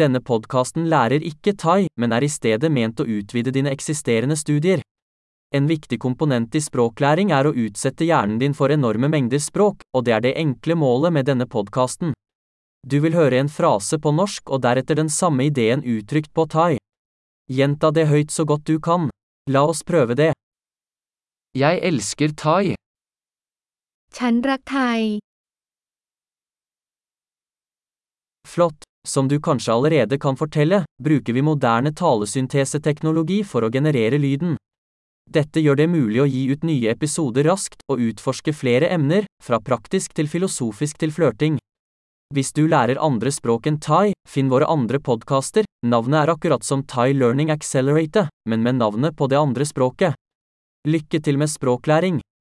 Denne podkasten lærer ikke thai, men er i stedet ment å utvide dine eksisterende studier. En viktig komponent i språklæring er å utsette hjernen din for enorme mengder språk, og det er det enkle målet med denne podkasten. Du vil høre en frase på norsk og deretter den samme ideen uttrykt på thai. Gjenta det høyt så godt du kan. La oss prøve det. Jeg elsker thai. ฉันรักไทย Flott. Som du kanskje allerede kan fortelle, bruker vi moderne talesynteseteknologi for å generere lyden. Dette gjør det mulig å gi ut nye episoder raskt og utforske flere emner, fra praktisk til filosofisk til flørting. Hvis du lærer andre språk enn thai, finn våre andre podkaster, navnet er akkurat som Thai Learning Accelerator, men med navnet på det andre språket. Lykke til med språklæring!